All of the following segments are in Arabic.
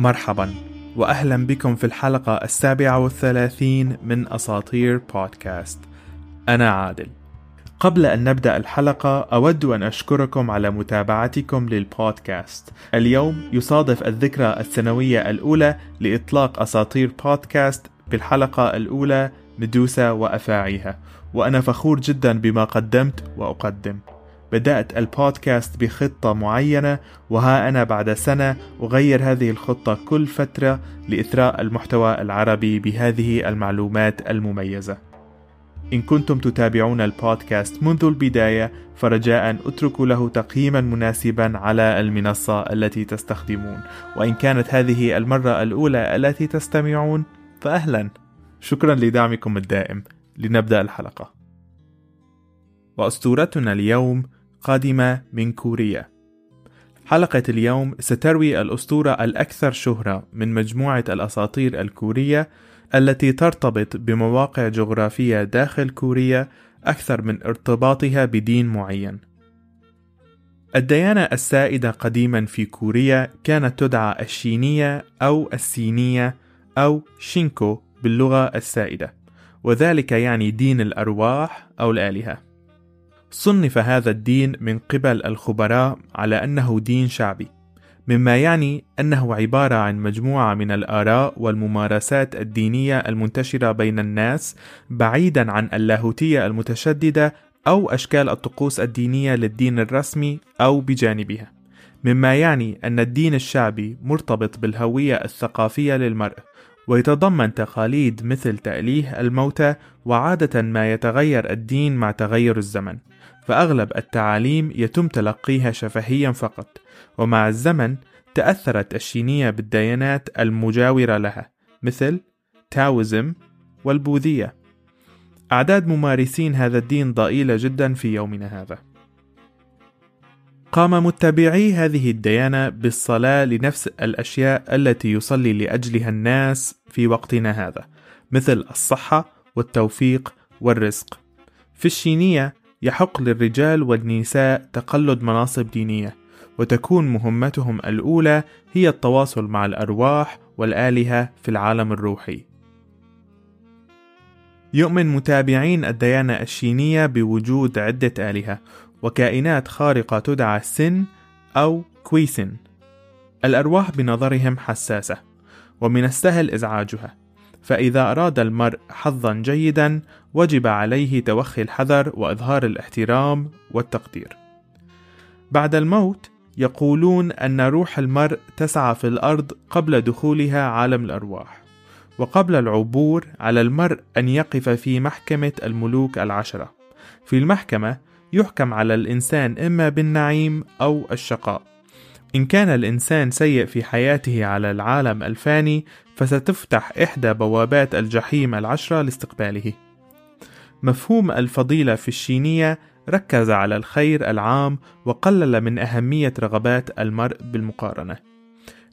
مرحبا وأهلا بكم في الحلقة السابعة والثلاثين من أساطير بودكاست. أنا عادل. قبل أن نبدأ الحلقة أود أن أشكركم على متابعتكم للبودكاست. اليوم يصادف الذكرى السنوية الأولى لإطلاق أساطير بودكاست بالحلقة الأولى مدوسة وأفاعيها. وأنا فخور جدا بما قدمت وأقدم. بدأت البودكاست بخطة معينة وها أنا بعد سنة أغير هذه الخطة كل فترة لإثراء المحتوى العربي بهذه المعلومات المميزة. إن كنتم تتابعون البودكاست منذ البداية فرجاء أتركوا له تقييما مناسبا على المنصة التي تستخدمون. وإن كانت هذه المرة الأولى التي تستمعون فأهلا. شكرا لدعمكم الدائم. لنبدأ الحلقة. وأسطورتنا اليوم قادمة من كوريا. حلقة اليوم ستروي الأسطورة الأكثر شهرة من مجموعة الأساطير الكورية التي ترتبط بمواقع جغرافية داخل كوريا أكثر من ارتباطها بدين معين. الديانة السائدة قديما في كوريا كانت تدعى الشينية أو السينية أو شينكو باللغة السائدة، وذلك يعني دين الأرواح أو الآلهة. صنف هذا الدين من قبل الخبراء على أنه دين شعبي مما يعني أنه عبارة عن مجموعة من الآراء والممارسات الدينية المنتشرة بين الناس بعيدا عن اللاهوتية المتشددة أو أشكال الطقوس الدينية للدين الرسمي أو بجانبها مما يعني أن الدين الشعبي مرتبط بالهوية الثقافية للمرء ويتضمن تقاليد مثل تأليه الموتى وعادة ما يتغير الدين مع تغير الزمن. فأغلب التعاليم يتم تلقيها شفهيا فقط ومع الزمن تأثرت الشينية بالديانات المجاورة لها مثل تاوزم والبوذية. أعداد ممارسين هذا الدين ضئيلة جدا في يومنا هذا. قام متبعي هذه الديانة بالصلاة لنفس الأشياء التي يصلي لأجلها الناس في وقتنا هذا مثل الصحة والتوفيق والرزق. في الشينية يحق للرجال والنساء تقلد مناصب دينية وتكون مهمتهم الأولى هي التواصل مع الأرواح والآلهة في العالم الروحي. يؤمن متابعين الديانة الشينية بوجود عدة آلهة وكائنات خارقة تدعى سن أو كويسن. الأرواح بنظرهم حساسة، ومن السهل إزعاجها، فإذا أراد المرء حظا جيدا وجب عليه توخي الحذر وإظهار الاحترام والتقدير. بعد الموت يقولون أن روح المرء تسعى في الأرض قبل دخولها عالم الأرواح، وقبل العبور على المرء أن يقف في محكمة الملوك العشرة. في المحكمة يحكم على الإنسان إما بالنعيم أو الشقاء. إن كان الإنسان سيء في حياته على العالم الفاني فستفتح إحدى بوابات الجحيم العشرة لاستقباله. مفهوم الفضيلة في الشينية ركز على الخير العام وقلل من أهمية رغبات المرء بالمقارنة.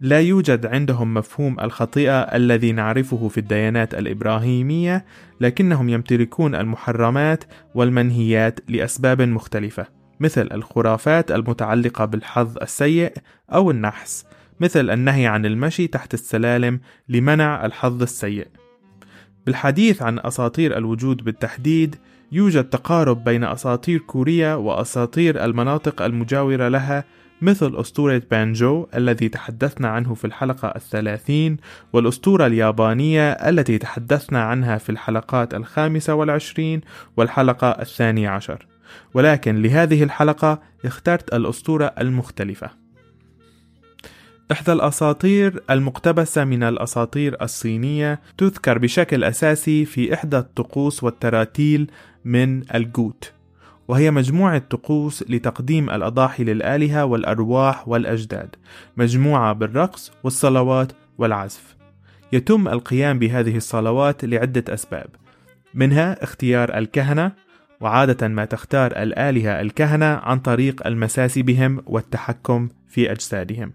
لا يوجد عندهم مفهوم الخطيئة الذي نعرفه في الديانات الإبراهيمية، لكنهم يمتلكون المحرمات والمنهيات لأسباب مختلفة، مثل الخرافات المتعلقة بالحظ السيء أو النحس، مثل النهي عن المشي تحت السلالم لمنع الحظ السيء. بالحديث عن أساطير الوجود بالتحديد، يوجد تقارب بين أساطير كوريا وأساطير المناطق المجاورة لها مثل أسطورة بانجو الذي تحدثنا عنه في الحلقة الثلاثين والأسطورة اليابانية التي تحدثنا عنها في الحلقات الخامسة والعشرين والحلقة الثانية عشر ولكن لهذه الحلقة اخترت الأسطورة المختلفة إحدى الأساطير المقتبسة من الأساطير الصينية تذكر بشكل أساسي في إحدى الطقوس والتراتيل من الجوت وهي مجموعة طقوس لتقديم الأضاحي للآلهة والأرواح والأجداد مجموعة بالرقص والصلوات والعزف. يتم القيام بهذه الصلوات لعدة أسباب منها اختيار الكهنة وعادة ما تختار الآلهة الكهنة عن طريق المساس بهم والتحكم في أجسادهم.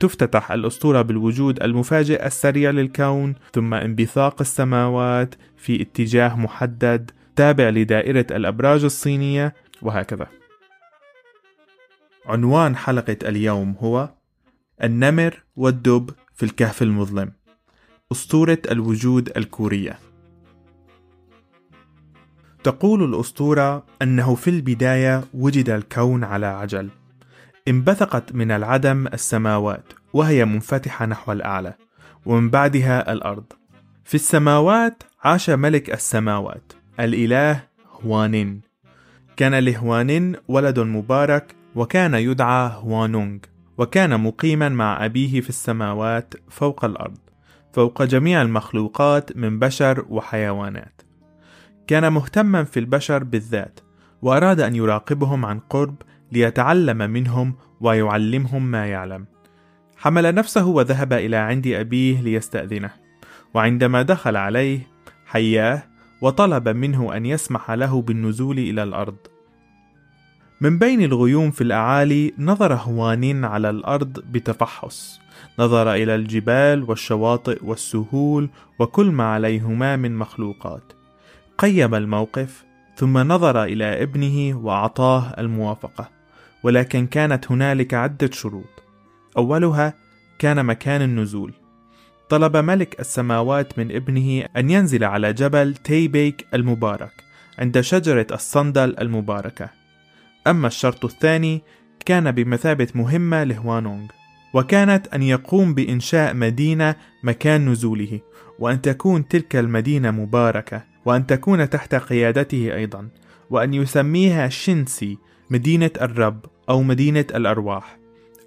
تفتتح الأسطورة بالوجود المفاجئ السريع للكون ثم انبثاق السماوات في اتجاه محدد تابع لدائرة الأبراج الصينية وهكذا. عنوان حلقة اليوم هو النمر والدب في الكهف المظلم أسطورة الوجود الكورية تقول الأسطورة أنه في البداية وجد الكون على عجل انبثقت من العدم السماوات وهي منفتحة نحو الأعلى ومن بعدها الأرض. في السماوات عاش ملك السماوات الإله هوانين. كان لهوانين ولد مبارك وكان يدعى هوانونغ وكان مقيما مع أبيه في السماوات فوق الأرض فوق جميع المخلوقات من بشر وحيوانات. كان مهتما في البشر بالذات وأراد أن يراقبهم عن قرب ليتعلم منهم ويعلمهم ما يعلم. حمل نفسه وذهب إلى عند أبيه ليستأذنه. وعندما دخل عليه حياه وطلب منه أن يسمح له بالنزول إلى الأرض. من بين الغيوم في الأعالي نظر هوانين على الأرض بتفحص. نظر إلى الجبال والشواطئ والسهول وكل ما عليهما من مخلوقات. قيم الموقف ثم نظر إلى ابنه وأعطاه الموافقة. ولكن كانت هنالك عدة شروط. أولها كان مكان النزول. طلب ملك السماوات من ابنه أن ينزل على جبل تيبيك المبارك عند شجرة الصندل المباركة. أما الشرط الثاني كان بمثابة مهمة لهوانونغ وكانت أن يقوم بإنشاء مدينة مكان نزوله وأن تكون تلك المدينة مباركة وأن تكون تحت قيادته أيضا وأن يسميها شينسي مدينة الرب. أو مدينة الأرواح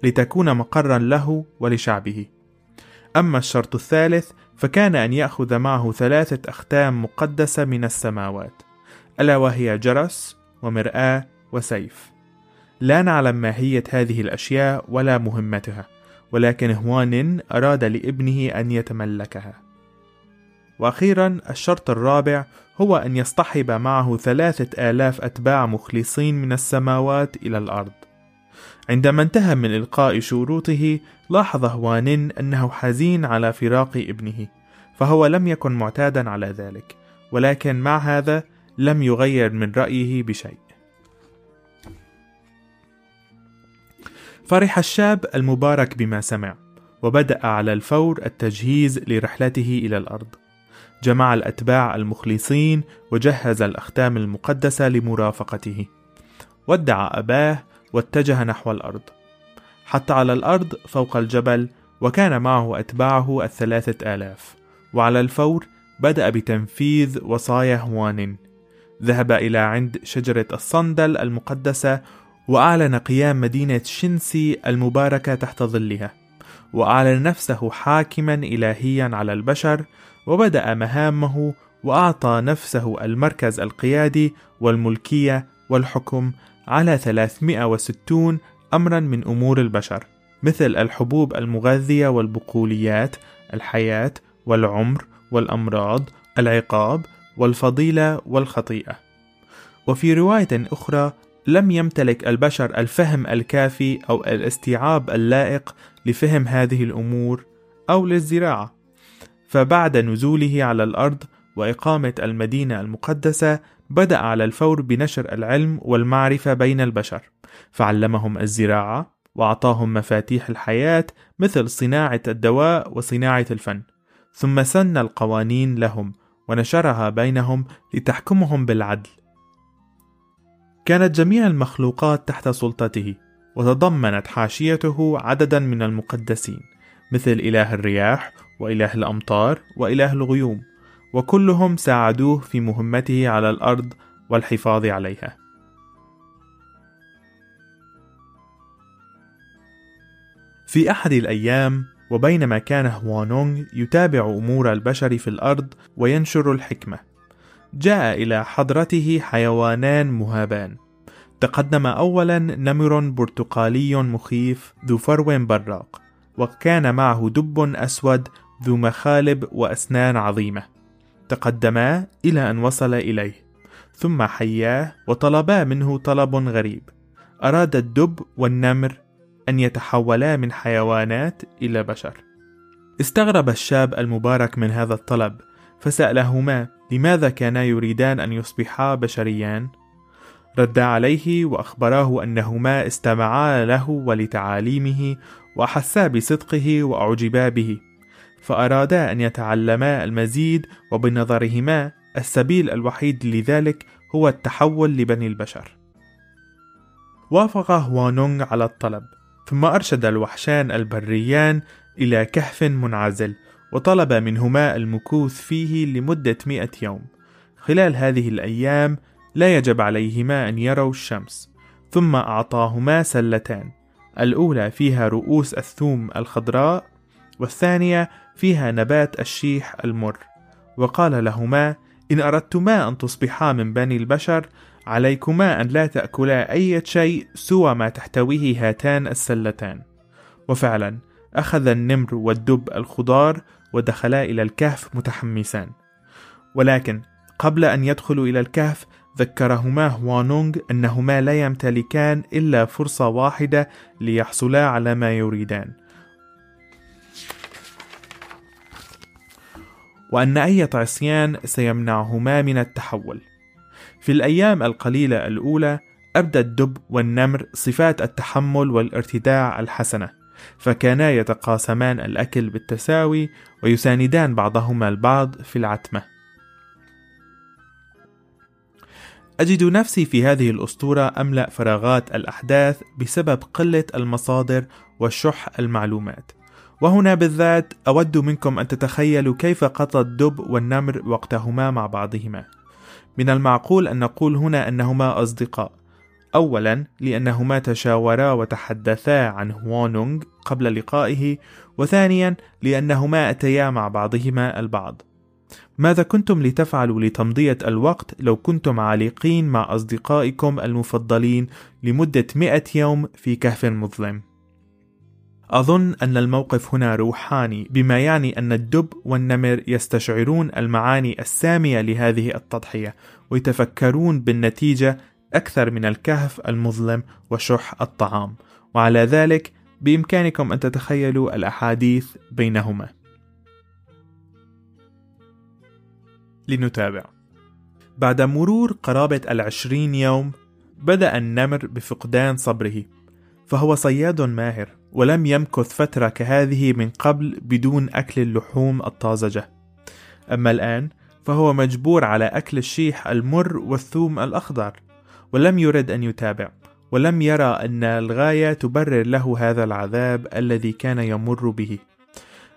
لتكون مقرا له ولشعبه. أما الشرط الثالث فكان أن يأخذ معه ثلاثة أختام مقدسة من السماوات ألا وهي جرس ومرآة وسيف. لا نعلم ماهية هذه الأشياء ولا مهمتها ولكن هوان أراد لابنه أن يتملكها. وأخيرا الشرط الرابع هو أن يصطحب معه ثلاثة آلاف أتباع مخلصين من السماوات إلى الأرض. عندما انتهى من إلقاء شروطه لاحظ هوانين أنه حزين على فراق ابنه فهو لم يكن معتادا على ذلك ولكن مع هذا لم يغير من رأيه بشيء. فرح الشاب المبارك بما سمع وبدأ على الفور التجهيز لرحلته إلى الأرض. جمع الأتباع المخلصين وجهز الأختام المقدسة لمرافقته. ودع أباه واتجه نحو الأرض حتى على الأرض فوق الجبل وكان معه أتباعه الثلاثة آلاف. وعلى الفور بدأ بتنفيذ وصايا هوان. ذهب إلى عند شجرة الصندل المقدسة وأعلن قيام مدينة شنسي المباركة تحت ظلها. وأعلن نفسه حاكما إلهيا على البشر وبدأ مهامه وأعطى نفسه المركز القيادي والملكية والحكم على 360 أمرا من أمور البشر مثل الحبوب المغذية والبقوليات الحياة والعمر والأمراض العقاب والفضيلة والخطيئة. وفي رواية أخرى لم يمتلك البشر الفهم الكافي أو الاستيعاب اللائق لفهم هذه الأمور أو للزراعة. فبعد نزوله على الأرض وإقامة المدينة المقدسة بدأ على الفور بنشر العلم والمعرفة بين البشر فعلمهم الزراعة وأعطاهم مفاتيح الحياة مثل صناعة الدواء وصناعة الفن. ثم سن القوانين لهم ونشرها بينهم لتحكمهم بالعدل. كانت جميع المخلوقات تحت سلطته وتضمنت حاشيته عددا من المقدسين مثل إله الرياح وإله الأمطار وإله الغيوم. وكلهم ساعدوه في مهمته على الأرض والحفاظ عليها. في أحد الأيام وبينما كان هوانونغ يتابع أمور البشر في الأرض وينشر الحكمة جاء إلى حضرته حيوانان مهابان. تقدم أولا نمر برتقالي مخيف ذو فرو براق وكان معه دب أسود ذو مخالب وأسنان عظيمة. تقدما إلى أن وصل إليه ثم حياه وطلبا منه طلب غريب. أراد الدب والنمر أن يتحولا من حيوانات إلى بشر. استغرب الشاب المبارك من هذا الطلب فسألهما لماذا كانا يريدان أن يصبحا بشريان؟ رد عليه وأخبراه أنهما استمعا له ولتعاليمه وأحسا بصدقه وأعجبا به. فأرادا أن يتعلما المزيد وبنظرهما السبيل الوحيد لذلك هو التحول لبني البشر. وافق هوانونغ على الطلب ثم أرشد الوحشان البريان إلى كهف منعزل وطلب منهما المكوث فيه لمدة مئة يوم. خلال هذه الأيام لا يجب عليهما أن يروا الشمس ثم أعطاهما سلتان الأولى فيها رؤوس الثوم الخضراء والثانية فيها نبات الشيح المر. وقال لهما إن أردتما أن تصبحا من بني البشر عليكما أن لا تأكلا أي شيء سوى ما تحتويه هاتان السلتان. وفعلا أخذ النمر والدب الخضار ودخلا إلى الكهف متحمسان. ولكن قبل أن يدخلوا إلى الكهف ذكرهما هوانونغ أنهما لا يمتلكان إلا فرصة واحدة ليحصلا على ما يريدان. وأن أي عصيان سيمنعهما من التحول. في الأيام القليلة الأولى أبدى الدب والنمر صفات التحمل والارتداع الحسنة فكانا يتقاسمان الأكل بالتساوي ويساندان بعضهما البعض في العتمة. أجد نفسي في هذه الأسطورة أملأ فراغات الأحداث بسبب قلة المصادر وشح المعلومات. وهنا بالذات أود منكم أن تتخيلوا كيف قضى الدب والنمر وقتهما مع بعضهما. من المعقول أن نقول هنا أنهما أصدقاء. أولا لأنهما تشاورا وتحدثا عن هوانونغ قبل لقائه وثانيا لأنهما أتيا مع بعضهما البعض. ماذا كنتم لتفعلوا لتمضية الوقت لو كنتم عالقين مع أصدقائكم المفضلين لمدة مئة يوم في كهف مظلم؟ أظن أن الموقف هنا روحاني بما يعني أن الدب والنمر يستشعرون المعاني السامية لهذه التضحية ويتفكرون بالنتيجة أكثر من الكهف المظلم وشح الطعام. وعلى ذلك بإمكانكم أن تتخيلوا الأحاديث بينهما. لنتابع. بعد مرور قرابة العشرين يوم بدأ النمر بفقدان صبره فهو صياد ماهر. ولم يمكث فترة كهذه من قبل بدون أكل اللحوم الطازجة. أما الآن فهو مجبور على أكل الشيح المر والثوم الأخضر ولم يرد أن يتابع ولم يرى أن الغاية تبرر له هذا العذاب الذي كان يمر به.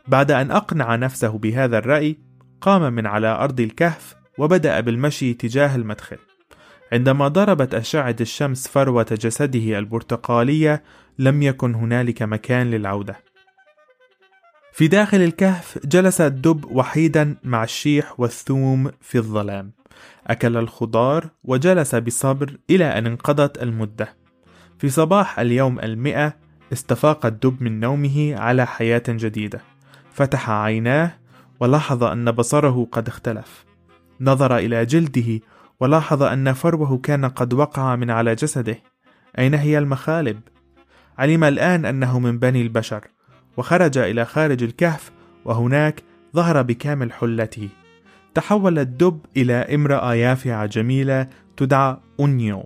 بعد أن أقنع نفسه بهذا الرأي قام من على أرض الكهف وبدأ بالمشي تجاه المدخل. عندما ضربت أشعة الشمس فروة جسده البرتقالية لم يكن هنالك مكان للعودة. في داخل الكهف جلس الدب وحيدا مع الشيح والثوم في الظلام. أكل الخضار وجلس بصبر إلى أن انقضت المدة. في صباح اليوم المئة استفاق الدب من نومه على حياة جديدة. فتح عيناه ولاحظ أن بصره قد اختلف. نظر إلى جلده ولاحظ أن فروه كان قد وقع من على جسده أين هي المخالب؟ علم الآن أنه من بني البشر وخرج إلى خارج الكهف وهناك ظهر بكامل حلته. تحول الدب إلى امرأة يافعة جميلة تدعى أونيو.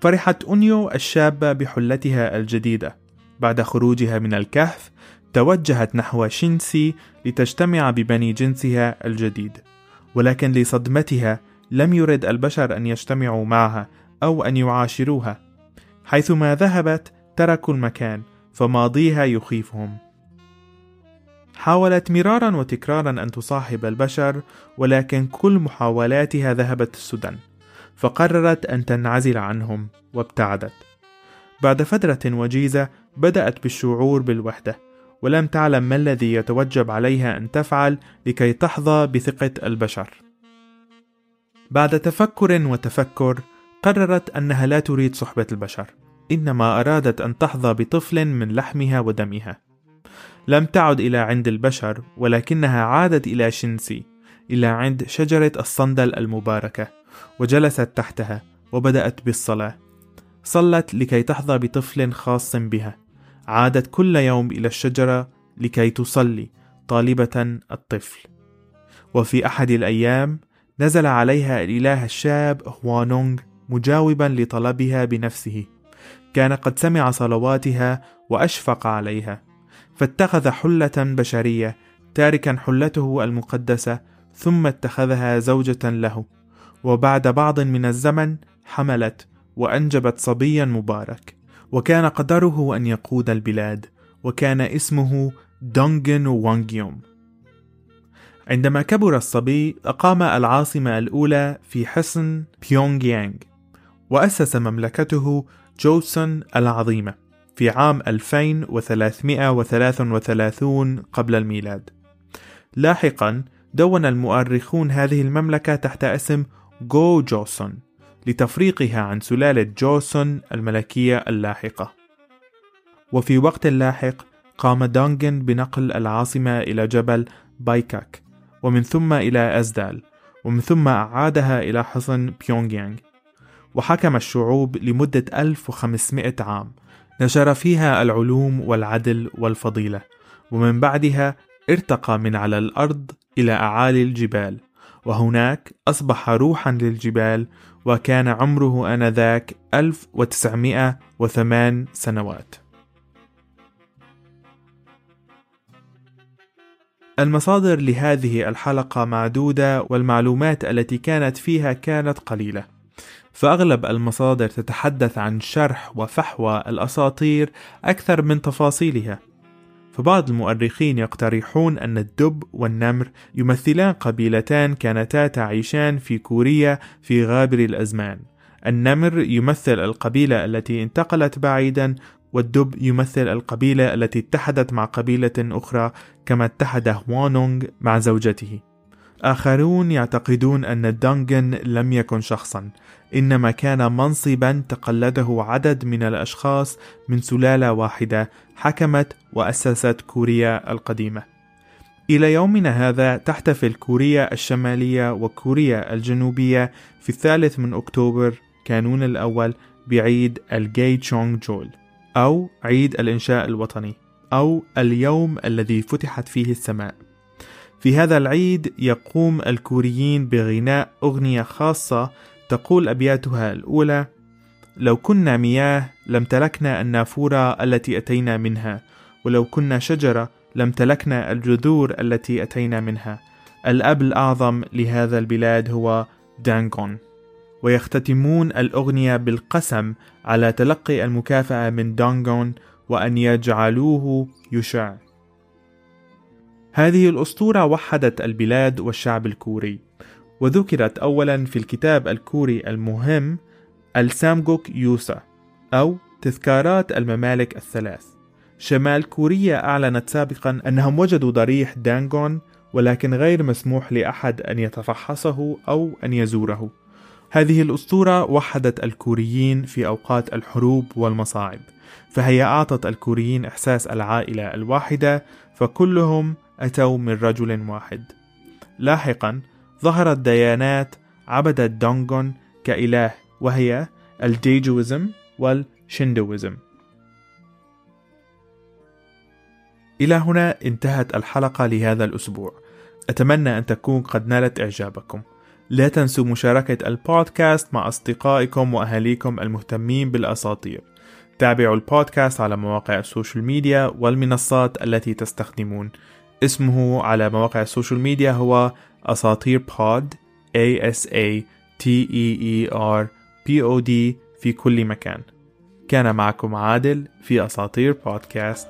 فرحت أونيو الشابة بحلتها الجديدة. بعد خروجها من الكهف توجهت نحو شينسي لتجتمع ببني جنسها الجديد ولكن لصدمتها لم يرد البشر أن يجتمعوا معها أو أن يعاشروها حيثما ذهبت تركوا المكان فماضيها يخيفهم. حاولت مرارا وتكرارا أن تصاحب البشر ولكن كل محاولاتها ذهبت السدى فقررت أن تنعزل عنهم وابتعدت. بعد فترة وجيزة بدأت بالشعور بالوحدة ولم تعلم ما الذي يتوجب عليها أن تفعل لكي تحظى بثقة البشر. بعد تفكر وتفكر قررت أنها لا تريد صحبة البشر إنما أرادت أن تحظى بطفل من لحمها ودمها. لم تعد إلى عند البشر ولكنها عادت إلى شنسي إلى عند شجرة الصندل المباركة وجلست تحتها وبدأت بالصلاة. صلت لكي تحظى بطفل خاص بها. عادت كل يوم إلى الشجرة لكي تصلي طالبة الطفل. وفي أحد الأيام نزل عليها الإله الشاب هوانونغ مجاوبا لطلبها بنفسه. كان قد سمع صلواتها وأشفق عليها. فاتخذ حلة بشرية تاركا حلته المقدسة ثم اتخذها زوجة له. وبعد بعض من الزمن حملت وأنجبت صبيا مبارك. وكان قدره أن يقود البلاد وكان اسمه دانجون وانجيوم عندما كبر الصبي أقام العاصمة الأولى في حصن بيونغ يانغ وأسس مملكته جوسون العظيمة في عام 2333 قبل الميلاد. لاحقا دون المؤرخون هذه المملكة تحت اسم جوجوسون لتفريقها عن سلالة جوسون الملكية اللاحقة. وفي وقت لاحق قام دونغن بنقل العاصمة إلى جبل بايكاك ومن ثم إلى أزدال ومن ثم أعادها إلى حصن بيونغيانغ. وحكم الشعوب لمدة 1500 عام. نشر فيها العلوم والعدل والفضيلة. ومن بعدها ارتقى من على الأرض إلى أعالي الجبال. وهناك أصبح روحا للجبال وكان عمره آنذاك 1908 سنوات. المصادر لهذه الحلقة معدودة والمعلومات التي كانت فيها كانت قليلة. فأغلب المصادر تتحدث عن شرح وفحوى الأساطير أكثر من تفاصيلها. فبعض المؤرخين يقترحون أن الدب والنمر يمثلان قبيلتان كانتا تعيشان في كوريا في غابر الأزمان. النمر يمثل القبيلة التي انتقلت بعيدا والدب يمثل القبيلة التي اتحدت مع قبيلة أخرى كما اتحد هوانونغ مع زوجته. آخرون يعتقدون أن الدانجن لم يكن شخصا إنما كان منصبا تقلده عدد من الأشخاص من سلالة واحدة حكمت وأسست كوريا القديمة. إلى يومنا هذا تحتفل كوريا الشمالية وكوريا الجنوبية في الثالث من أكتوبر كانون الأول بعيد الجاي تشونغ جول. أو عيد الإنشاء الوطني أو اليوم الذي فتحت فيه السماء. في هذا العيد يقوم الكوريين بغناء أغنية خاصة تقول أبياتها الأولى لو كنا مياه لامتلكنا النافورة التي أتينا منها ولو كنا شجرة لامتلكنا الجذور التي أتينا منها. الأب الأعظم لهذا البلاد هو دانغون. ويختتمون الأغنية بالقسم على تلقي المكافأة من دانغون وأن يجعلوه يشع. هذه الأسطورة وحدت البلاد والشعب الكوري وذكرت أولا في الكتاب الكوري المهم السامجوك يوسا أو تذكارات الممالك الثلاث. شمال كوريا أعلنت سابقا أنهم وجدوا ضريح دانغون ولكن غير مسموح لأحد أن يتفحصه أو أن يزوره. هذه الأسطورة وحدت الكوريين في أوقات الحروب والمصاعب فهي أعطت الكوريين إحساس العائلة الواحدة فكلهم أتوا من رجل واحد. لاحقا ظهرت ديانات عبدت دونغون كإله وهي الديجويزم والشندويزم. إلى هنا انتهت الحلقة لهذا الأسبوع. أتمنى أن تكون قد نالت إعجابكم. لا تنسوا مشاركة البودكاست مع أصدقائكم وأهاليكم المهتمين بالأساطير. تابعوا البودكاست على مواقع ال social media والمنصات التي تستخدمون. اسمه على مواقع ال social media هو أساطير pod A S A T E E R P O D في كل مكان. كان معكم عادل في أساطير بودكاست